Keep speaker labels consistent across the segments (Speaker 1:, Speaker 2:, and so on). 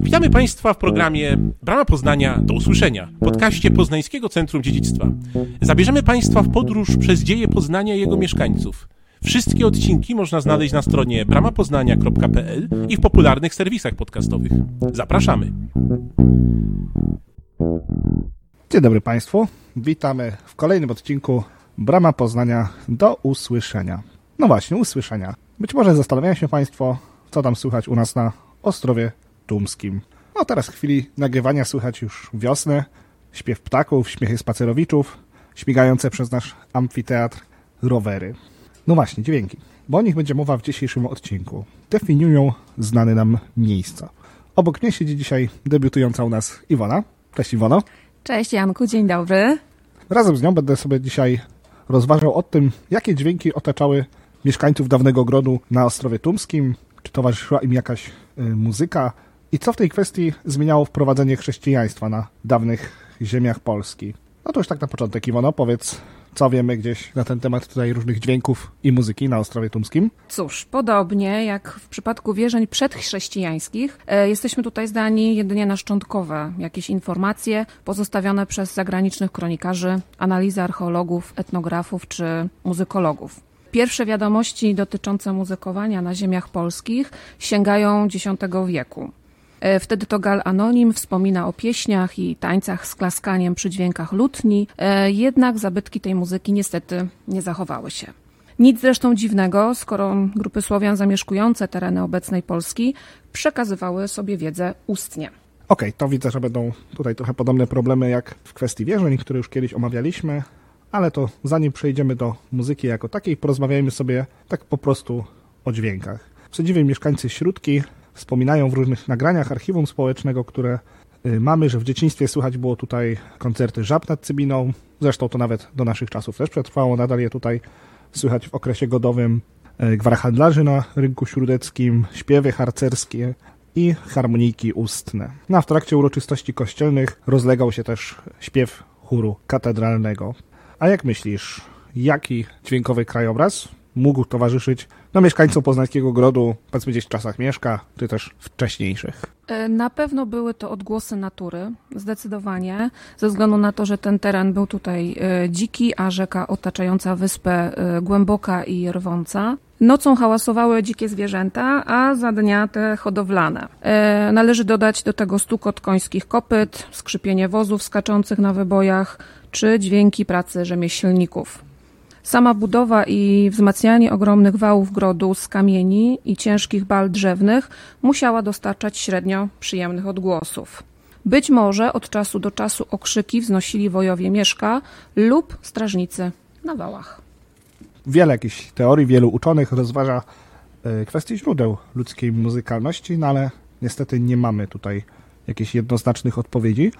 Speaker 1: Witamy Państwa w programie Brama Poznania do usłyszenia, podcaście Poznańskiego Centrum Dziedzictwa. Zabierzemy Państwa w podróż przez dzieje Poznania i jego mieszkańców. Wszystkie odcinki można znaleźć na stronie bramapoznania.pl i w popularnych serwisach podcastowych. Zapraszamy.
Speaker 2: Dzień dobry Państwu. Witamy w kolejnym odcinku Brama Poznania do usłyszenia. No właśnie, usłyszenia. Być może zastanawiają się Państwo, co tam słychać u nas na Ostrowie Tumskim. No teraz w chwili nagrywania słychać już wiosnę, śpiew ptaków, śmiechy spacerowiczów, śmigające przez nasz amfiteatr rowery. No właśnie, dźwięki, bo o nich będzie mowa w dzisiejszym odcinku. Definiują znane nam miejsca. Obok mnie siedzi dzisiaj debiutująca u nas Iwona. Cześć Iwono.
Speaker 3: Cześć Janku, dzień dobry.
Speaker 2: Razem z nią będę sobie dzisiaj rozważał o tym, jakie dźwięki otaczały mieszkańców dawnego grodu na Ostrowie Tumskim, czy towarzyszyła im jakaś y, muzyka i co w tej kwestii zmieniało wprowadzenie chrześcijaństwa na dawnych ziemiach Polski. No to już tak na początek, Iwono, powiedz, co wiemy gdzieś na ten temat tutaj różnych dźwięków i muzyki na Ostrowie Tumskim?
Speaker 3: Cóż, podobnie jak w przypadku wierzeń przedchrześcijańskich, e, jesteśmy tutaj zdani jedynie na szczątkowe jakieś informacje pozostawione przez zagranicznych kronikarzy, analizy archeologów, etnografów czy muzykologów. Pierwsze wiadomości dotyczące muzykowania na ziemiach polskich sięgają X wieku. E, wtedy to Gal Anonim wspomina o pieśniach i tańcach z klaskaniem przy dźwiękach lutni, e, jednak zabytki tej muzyki niestety nie zachowały się. Nic zresztą dziwnego, skoro grupy Słowian zamieszkujące tereny obecnej Polski przekazywały sobie wiedzę ustnie.
Speaker 2: Okej, okay, to widzę, że będą tutaj trochę podobne problemy jak w kwestii wierzeń, które już kiedyś omawialiśmy, ale to zanim przejdziemy do muzyki jako takiej, porozmawiajmy sobie tak po prostu o dźwiękach. Przedziwie mieszkańcy Śródki wspominają w różnych nagraniach archiwum społecznego, które y, mamy, że w dzieciństwie słychać było tutaj koncerty żab nad Cybiną. Zresztą to nawet do naszych czasów też przetrwało. Nadal je tutaj słychać w okresie godowym. Y, gwar handlarzy na rynku śródeckim, śpiewy harcerskie i harmonijki ustne. No, a w trakcie uroczystości kościelnych rozlegał się też śpiew chóru katedralnego. A jak myślisz, jaki dźwiękowy krajobraz mógł towarzyszyć no, mieszkańcom Poznańskiego Grodu, powiedzmy gdzieś w czasach Mieszka, czy też wcześniejszych?
Speaker 3: E, na pewno były to odgłosy natury, zdecydowanie, ze względu na to, że ten teren był tutaj e, dziki, a rzeka otaczająca wyspę e, głęboka i rwąca. Nocą hałasowały dzikie zwierzęta, a za dnia te hodowlane. należy dodać do tego stukot końskich kopyt, skrzypienie wozów skaczących na wybojach, czy dźwięki pracy rzemieślników. Sama budowa i wzmacnianie ogromnych wałów grodu z kamieni i ciężkich bal drzewnych musiała dostarczać średnio przyjemnych odgłosów. Być może od czasu do czasu okrzyki wznosili wojowie mieszka lub strażnicy na wałach.
Speaker 2: Wiele jakichś teorii, wielu uczonych rozważa e, kwestie źródeł ludzkiej muzykalności, no ale niestety nie mamy tutaj jakichś jednoznacznych odpowiedzi.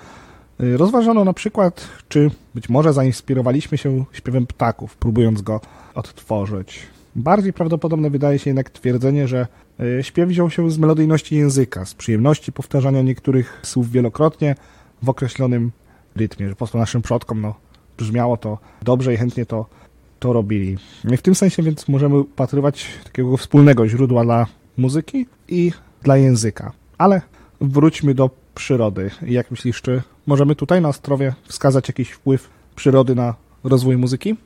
Speaker 2: Y, rozważano na przykład, czy być może zainspirowaliśmy się śpiewem ptaków, próbując go odtworzyć. Bardziej prawdopodobne wydaje się jednak twierdzenie, że y, śpiew wziął się z melodyjności języka, z przyjemności powtarzania niektórych słów wielokrotnie w określonym rytmie, że po prostu naszym przodkom no, brzmiało to dobrze i chętnie to, to robili. W tym sensie więc możemy upatrywać takiego wspólnego źródła dla muzyki i dla języka. Ale wróćmy do przyrody. Jak myślisz, czy możemy tutaj na Ostrowie wskazać jakiś wpływ przyrody na rozwój muzyki?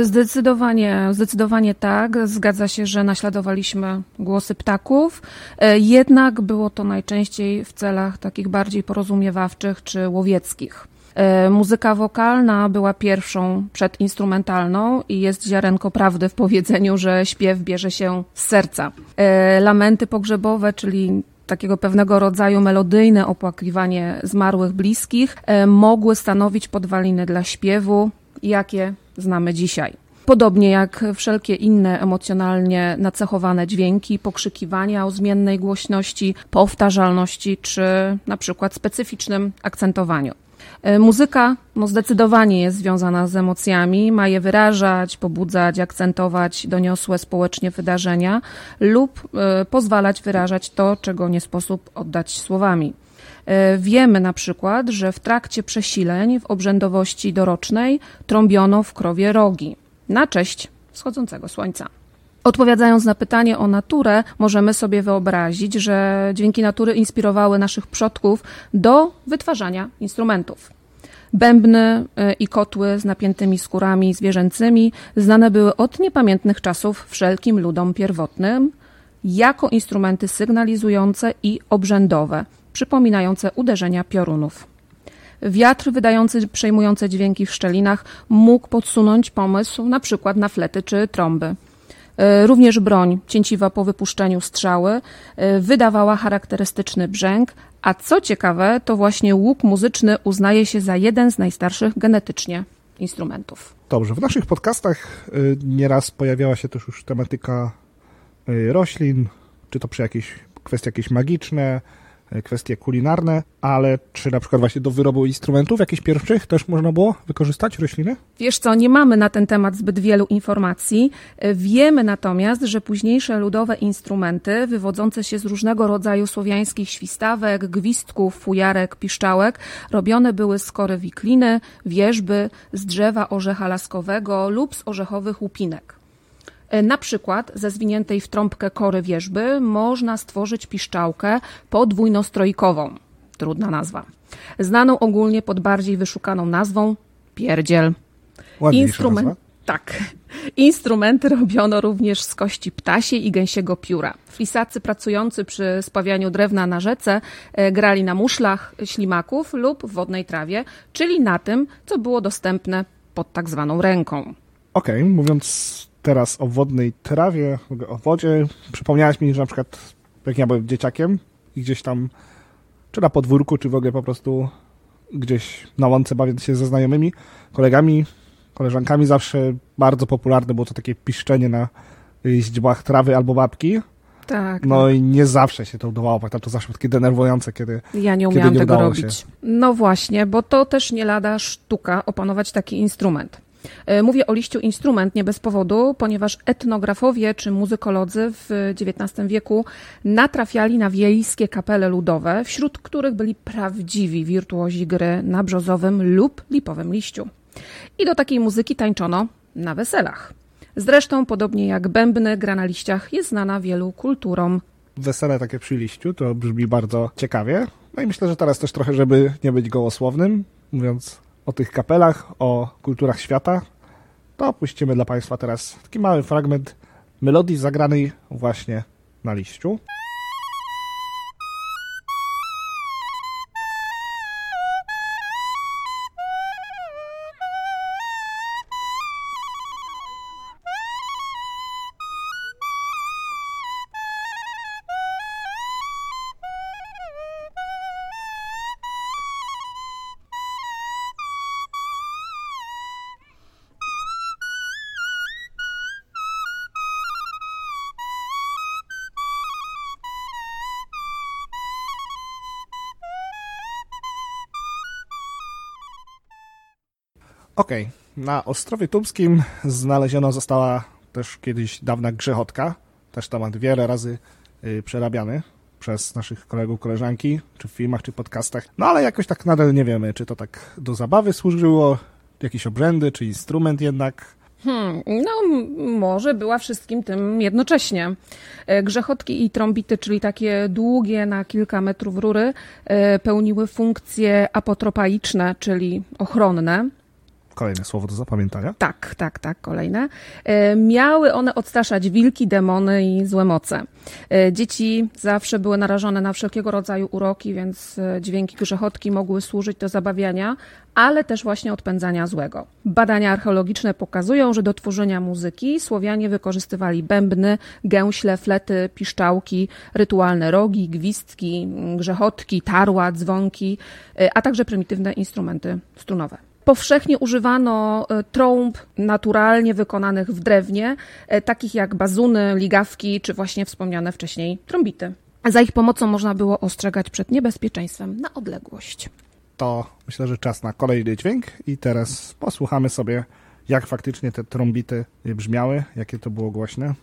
Speaker 3: Zdecydowanie, zdecydowanie tak. Zgadza się, że naśladowaliśmy głosy ptaków, e, jednak było to najczęściej w celach takich bardziej porozumiewawczych czy łowieckich. E, muzyka wokalna była pierwszą przedinstrumentalną i jest ziarenko prawdy w powiedzeniu, że śpiew bierze się z serca. E, lamenty pogrzebowe, czyli takiego pewnego rodzaju melodyjne opłakiwanie zmarłych bliskich e, mogły stanowić podwaliny dla śpiewu, jakie znamy dzisiaj. Podobnie jak wszelkie inne emocjonalnie nacechowane dźwięki, pokrzykiwania o zmiennej głośności, powtarzalności czy na przykład specyficznym akcentowaniu. E, muzyka no zdecydowanie jest związana z emocjami, ma je wyrażać, pobudzać, akcentować doniosłe społecznie wydarzenia lub e, pozwalać wyrażać to, czego nie sposób oddać słowami. E, wiemy na przykład, że w trakcie przesileń w obrzędowości dorocznej trąbiono w krowie rogi na cześć wschodzącego słońca. Odpowiadając na pytanie o naturę, możemy sobie wyobrazić, że dźwięki natury inspirowały naszych przodków do wytwarzania instrumentów. Bębny y, i kotły z napiętymi skórami zwierzęcymi znane były od niepamiętnych czasów wszelkim ludom pierwotnym jako instrumenty sygnalizujące i obrzędowe, przypominające uderzenia piorunów. Wiatr wydający przejmujące dźwięki w szczelinach mógł podsunąć pomysł na przykład na flety czy trąby. E, również broń cięciwa po wypuszczeniu strzały e, wydawała charakterystyczny brzęk, a co ciekawe, to właśnie łuk muzyczny uznaje się za jeden z najstarszych genetycznie instrumentów.
Speaker 2: Dobrze, w naszych podcastach e, nieraz pojawiała się też już tematyka roślin, czy to przy jakieś kwestie jakieś magiczne, kwestie kulinarne, ale czy na przykład właśnie do wyrobu instrumentów jakichś pierwszych też można było wykorzystać rośliny?
Speaker 3: Wiesz co, nie mamy na ten temat zbyt wielu informacji. Wiemy natomiast, że późniejsze ludowe instrumenty wywodzące się z różnego rodzaju słowiańskich świstawek, gwizdków, fujarek, piszczałek robione były z kory wikliny, wierzby, z drzewa orzecha laskowego lub z orzechowych łupinek. E, na przykład ze zwiniętej w trąbkę kory wierzby można stworzyć piszczałkę podwójnostrojkową. Trudna nazwa. Znaną ogólnie pod bardziej wyszukaną nazwą pierdziel.
Speaker 2: Instrument. Nazwa.
Speaker 3: Tak. Instrumenty robiono również z kości ptasiej i gęsiego pióra. Flisacy pracujący przy spawianiu drewna na rzece e, grali na muszlach ślimaków lub wodnej trawie, czyli na tym, co było dostępne pod tak zwaną ręką.
Speaker 2: Okej, okay, mówiąc teraz o wodnej trawie, o wodzie, przypomniałaś mi, że na przykład jak ja byłem dzieciakiem i gdzieś tam, czy na podwórku, czy w ogóle po prostu gdzieś na łące bawiąc się ze znajomymi, kolegami, koleżankami, zawsze bardzo popularne było to takie piszczenie na źdźbłach trawy albo babki.
Speaker 3: Tak.
Speaker 2: No
Speaker 3: tak.
Speaker 2: i nie zawsze się to udawało, tak to zawsze takie denerwujące, kiedy
Speaker 3: Ja nie umiałam nie tego robić. Się. No właśnie, bo to też nie lada sztuka opanować taki instrument. E, mówię o liściu instrument nie bez powodu, ponieważ etnografowie czy muzykolodzy w XIX wieku natrafiali na wiejskie kapele ludowe, wśród których byli prawdziwi wirtuozi gry na brzozowym lub lipowym liściu. I do takiej muzyki tańczono na weselach. Zresztą, podobnie jak bębny, gra na liściach jest znana wielu kulturom.
Speaker 2: Wesele takie przy liściu to brzmi bardzo ciekawie. No i myślę, że teraz też trochę, żeby nie być gołosłownym, mówiąc o tych kapelach, o kulturach świata, to puścimy dla Państwa teraz taki mały fragment melodii zagranej właśnie na liściu. Okej, okay. na Ostrowie Tumskim znaleziona została też kiedyś dawna grzechotka, też temat wiele razy yy, przerabiany przez naszych kolegów, koleżanki, czy w filmach, czy podcastach. No ale jakoś tak nadal nie wiemy, czy to tak do zabawy służyło, jakieś obrzędy, czy instrument jednak.
Speaker 3: Hmm, no może była wszystkim tym jednocześnie. E, grzechotki i trąbity, czyli takie długie na kilka metrów rury, e, pełniły funkcje apotropaiczne, czyli ochronne.
Speaker 2: Kolejne słowo do zapamiętania.
Speaker 3: Tak, tak, tak, kolejne. E, miały one odstraszać wilki, demony i złe moce. E, dzieci zawsze były narażone na wszelkiego rodzaju uroki, więc e, dźwięki grzechotki mogły służyć do zabawiania, ale też właśnie odpędzania złego. Badania archeologiczne pokazują, że do tworzenia muzyki Słowianie wykorzystywali bębny, gęśle, flety, piszczałki, rytualne rogi, gwizdki, grzechotki, tarła, dzwonki, a także prymitywne instrumenty strunowe. Powszechnie używano e, trąb naturalnie wykonanych w drewnie, e, takich jak bazuny, ligawki czy właśnie wspomniane wcześniej trąbity. Za ich pomocą można było ostrzegać przed niebezpieczeństwem na odległość.
Speaker 2: To myślę, że czas na kolejny dźwięk i teraz posłuchamy sobie, jak faktycznie te trąbity brzmiały, jakie to było głośne.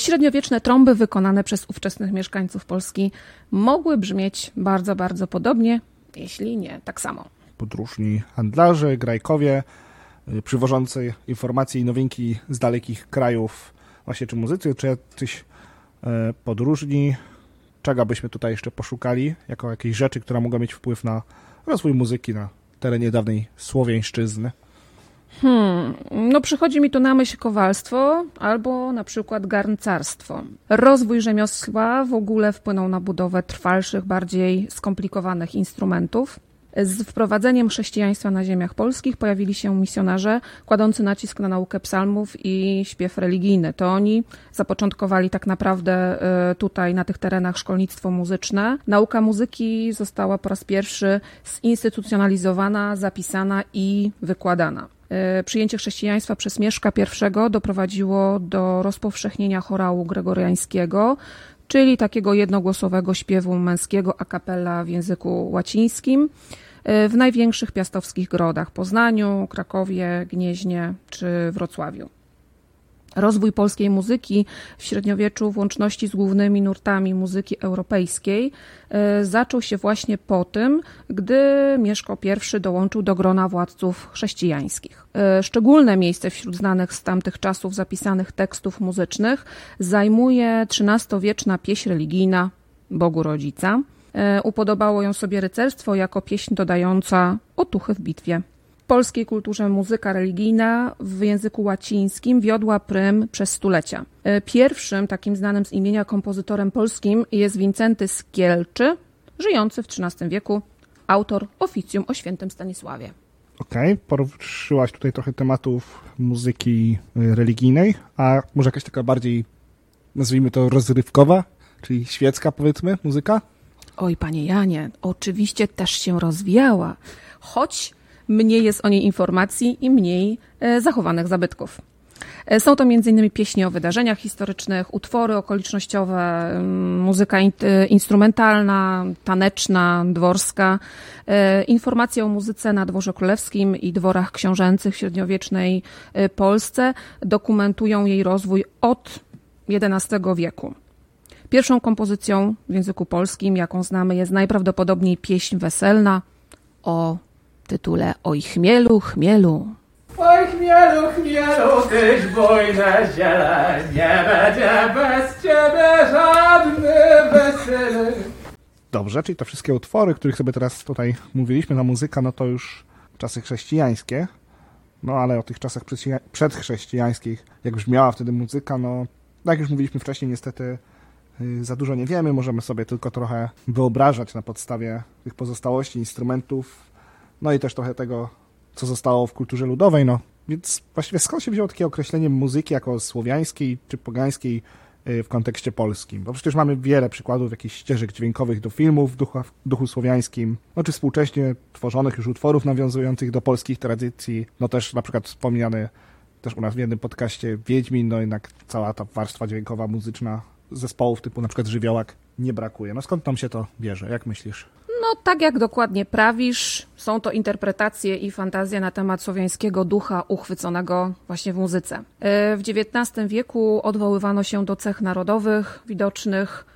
Speaker 3: Średniowieczne trąby wykonane przez ówczesnych mieszkańców Polski mogły brzmieć bardzo, bardzo podobnie, jeśli nie tak samo.
Speaker 2: Podróżni handlarze, grajkowie, y, przywożący informacje i nowinki z dalekich krajów, właśnie czy muzycy, czy jacyś e, podróżni. Czego byśmy tutaj jeszcze poszukali, jako jakiejś rzeczy, która mogła mieć wpływ na rozwój muzyki na terenie dawnej Słowiańszczyzny?
Speaker 3: Hmm, no przychodzi mi tu na myśl kowalstwo albo na przykład garncarstwo. Rozwój rzemiosła w ogóle wpłynął na budowę trwalszych, bardziej skomplikowanych instrumentów. Z wprowadzeniem chrześcijaństwa na ziemiach polskich pojawili się misjonarze kładący nacisk na naukę psalmów i śpiew religijny. To oni zapoczątkowali tak naprawdę e, tutaj na tych terenach szkolnictwo muzyczne. Nauka muzyki została po raz pierwszy zinstytucjonalizowana, zapisana i wykładana. E, przyjęcie chrześcijaństwa przez Mieszka I doprowadziło do rozpowszechnienia chorału gregoriańskiego, czyli takiego jednogłosowego śpiewu męskiego a cappella w języku łacińskim e, w największych piastowskich grodach Poznaniu, Krakowie, Gnieźnie czy Wrocławiu. Rozwój polskiej muzyki w średniowieczu w łączności z głównymi nurtami muzyki europejskiej e, zaczął się właśnie po tym, gdy Mieszko I dołączył do grona władców chrześcijańskich. E, szczególne miejsce wśród znanych z tamtych czasów zapisanych tekstów muzycznych zajmuje XIII-wieczna pieśń religijna Bogu Rodzica. E, upodobało ją sobie rycerstwo jako pieśń dodająca otuchy w bitwie polskiej kulturze muzyka religijna w języku łacińskim wiodła prym przez stulecia. E, pierwszym takim znanym z imienia kompozytorem polskim jest Wincenty Skielczy, żyjący w XIII wieku, autor oficjum o świętym Stanisławie.
Speaker 2: Okej, okay, poruszyłaś tutaj trochę tematów muzyki y, religijnej, a może jakaś taka bardziej, nazwijmy to rozrywkowa, czyli świecka powiedzmy, muzyka?
Speaker 3: Oj, panie Janie, oczywiście też się rozwijała, choć mniej jest o niej informacji i mniej e, zachowanych zabytków. E, są to m.in. pieśni o wydarzeniach historycznych, utwory okolicznościowe, mm, muzyka e, instrumentalna, taneczna, dworska, informacje o muzyce na dworze królewskim i dworach książęcych w średniowiecznej Polsce dokumentują jej rozwój od XI wieku. Pierwszą kompozycją w języku polskim, jaką znamy, jest najprawdopodobniej pieśń weselna o tytule Oj chmielu, chmielu.
Speaker 4: Oj chmielu, chmielu, tyś bujne ziele, nie będzie bez ciebie żadny wesele.
Speaker 2: Dobrze, czyli te wszystkie utwory, których sobie teraz tutaj mówiliśmy, na muzyka, no to już czasy chrześcijańskie. No ale o tych czasach przedchrześcijańskich, jak brzmiała wtedy muzyka, no tak jak już mówiliśmy wcześniej, niestety y, za dużo nie wiemy, możemy sobie tylko trochę wyobrażać na podstawie tych pozostałości instrumentów, no i też trochę tego, co zostało w kulturze ludowej, no. Więc właściwie skąd się wzięło takie określenie muzyki jako słowiańskiej czy pogańskiej y, w kontekście polskim? Bo przecież mamy wiele przykładów jakichś ścieżek dźwiękowych do filmów w duchu, w duchu słowiańskim, no czy współcześnie tworzonych już utworów nawiązujących do polskich tradycji, no też na przykład wspomniany też u nas w jednym podcaście Wiedźmin, no jednak cała ta warstwa dźwiękowa, muzyczna zespołów typu na przykład Żywiołak nie brakuje. No skąd tam się to bierze? Jak myślisz?
Speaker 3: Tak jak dokładnie prawisz, są to interpretacje i fantazje na temat słowiańskiego ducha uchwyconego właśnie w muzyce. E, w XIX wieku odwoływano się do cech narodowych widocznych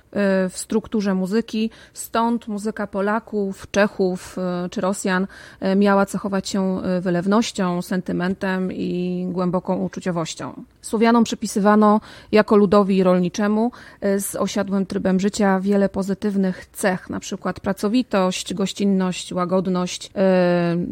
Speaker 3: w strukturze muzyki, stąd muzyka Polaków, Czechów y, czy Rosjan y, miała cechować się y, wylewnością, sentymentem i głęboką uczuciowością. Słowianom przypisywano jako ludowi rolniczemu z osiadłym trybem życia wiele pozytywnych cech, na przykład pracowitość, gościnność, łagodność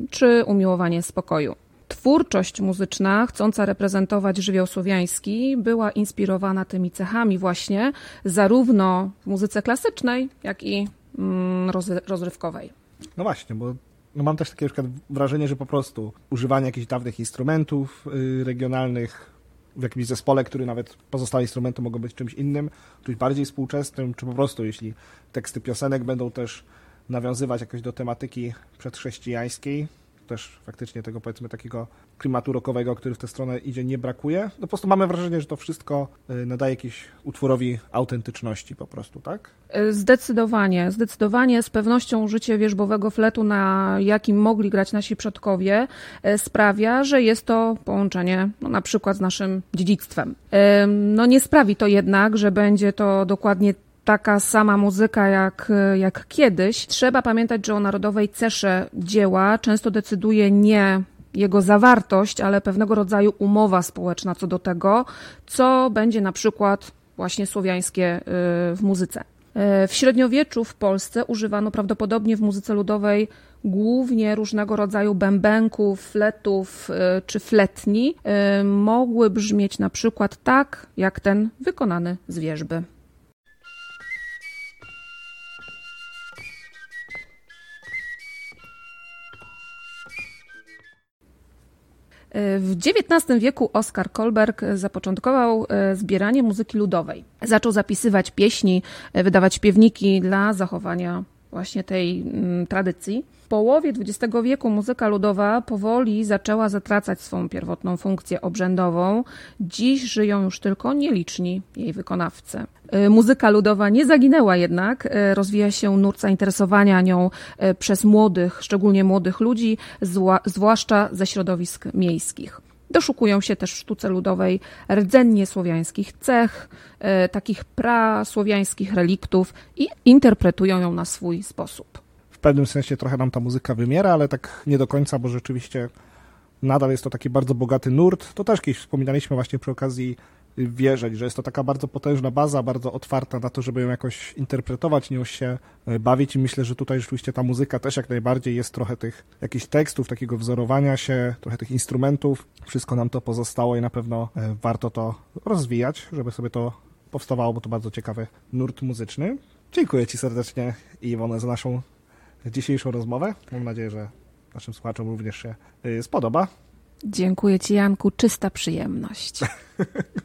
Speaker 3: czy umiłowanie spokoju. Twórczość muzyczna, chcąca reprezentować żywioł słowiański, była inspirowana tymi cechami właśnie, zarówno w muzyce klasycznej, jak i mm, rozrywkowej.
Speaker 2: No właśnie, bo no mam też takie wrażenie, że po prostu używanie jakichś dawnych instrumentów yy, regionalnych w jakimś zespole, który nawet pozostałe instrumenty mogą być czymś innym, czymś bardziej współczesnym, czy po prostu jeśli teksty piosenek będą też nawiązywać jakoś do tematyki przedchrześcijańskiej, też faktycznie tego powiedzmy takiego klimatu rockowego, który w tę stronę idzie, nie brakuje. No po prostu mamy wrażenie, że to wszystko y, nadaje jakiś utworowi autentyczności po prostu, tak?
Speaker 3: E, Zdecydowanie, zdecydowanie z pewnością użycie wierzbowego fletu, na jakim mogli grać nasi przodkowie, e, sprawia, że jest to połączenie no, na przykład z naszym dziedzictwem. E, No nie sprawi to jednak, że będzie to dokładnie taka sama muzyka jak, jak kiedyś. Trzeba pamiętać, że o narodowej cesze dzieła często decyduje nie jego zawartość, ale pewnego rodzaju umowa społeczna co do tego, co będzie na przykład właśnie słowiańskie y, w muzyce. Y, W średniowieczu w Polsce używano prawdopodobnie w muzyce ludowej głównie różnego rodzaju bębenków, fletów y, czy fletni. Mogły brzmieć na przykład tak, jak ten wykonany z wierzby. W XIX wieku Oskar Kolberg zapoczątkował e, zbieranie muzyki ludowej. Zaczął zapisywać pieśni, e, wydawać śpiewniki dla zachowania właśnie tej mm, tradycji. W połowie XX wieku muzyka ludowa powoli zaczęła zatracać swą pierwotną funkcję obrzędową. Dziś żyją już tylko nieliczni jej wykonawcy. E, Muzyka ludowa nie zaginęła jednak, e, rozwija się nurt zainteresowania nią e, przez młodych, szczególnie młodych ludzi, zwłaszcza ze środowisk miejskich. Doszukują się też w sztuce ludowej rdzennie słowiańskich cech, e, takich prasłowiańskich reliktów i interpretują ją na swój sposób.
Speaker 2: W pewnym sensie trochę nam ta muzyka wymiera, ale tak nie do końca, bo rzeczywiście nadal jest to taki bardzo bogaty nurt. To też kiedyś wspominaliśmy właśnie przy okazji wierzyć, że jest to taka bardzo potężna baza, bardzo otwarta na to, żeby ją jakoś interpretować, nią się e, bawić i myślę, że tutaj rzeczywiście ta muzyka też jak najbardziej jest trochę tych jakichś tekstów, takiego wzorowania się, trochę tych instrumentów. Wszystko nam to pozostało i na pewno e, warto to rozwijać, żeby sobie to powstawało, bo to bardzo ciekawy nurt muzyczny. Dziękuję Ci serdecznie Iwone za naszą dzisiejszą rozmowę. Mam nadzieję, że naszym słuchaczom również się y, spodoba.
Speaker 3: Dziękuję Ci, Janku, czysta przyjemność.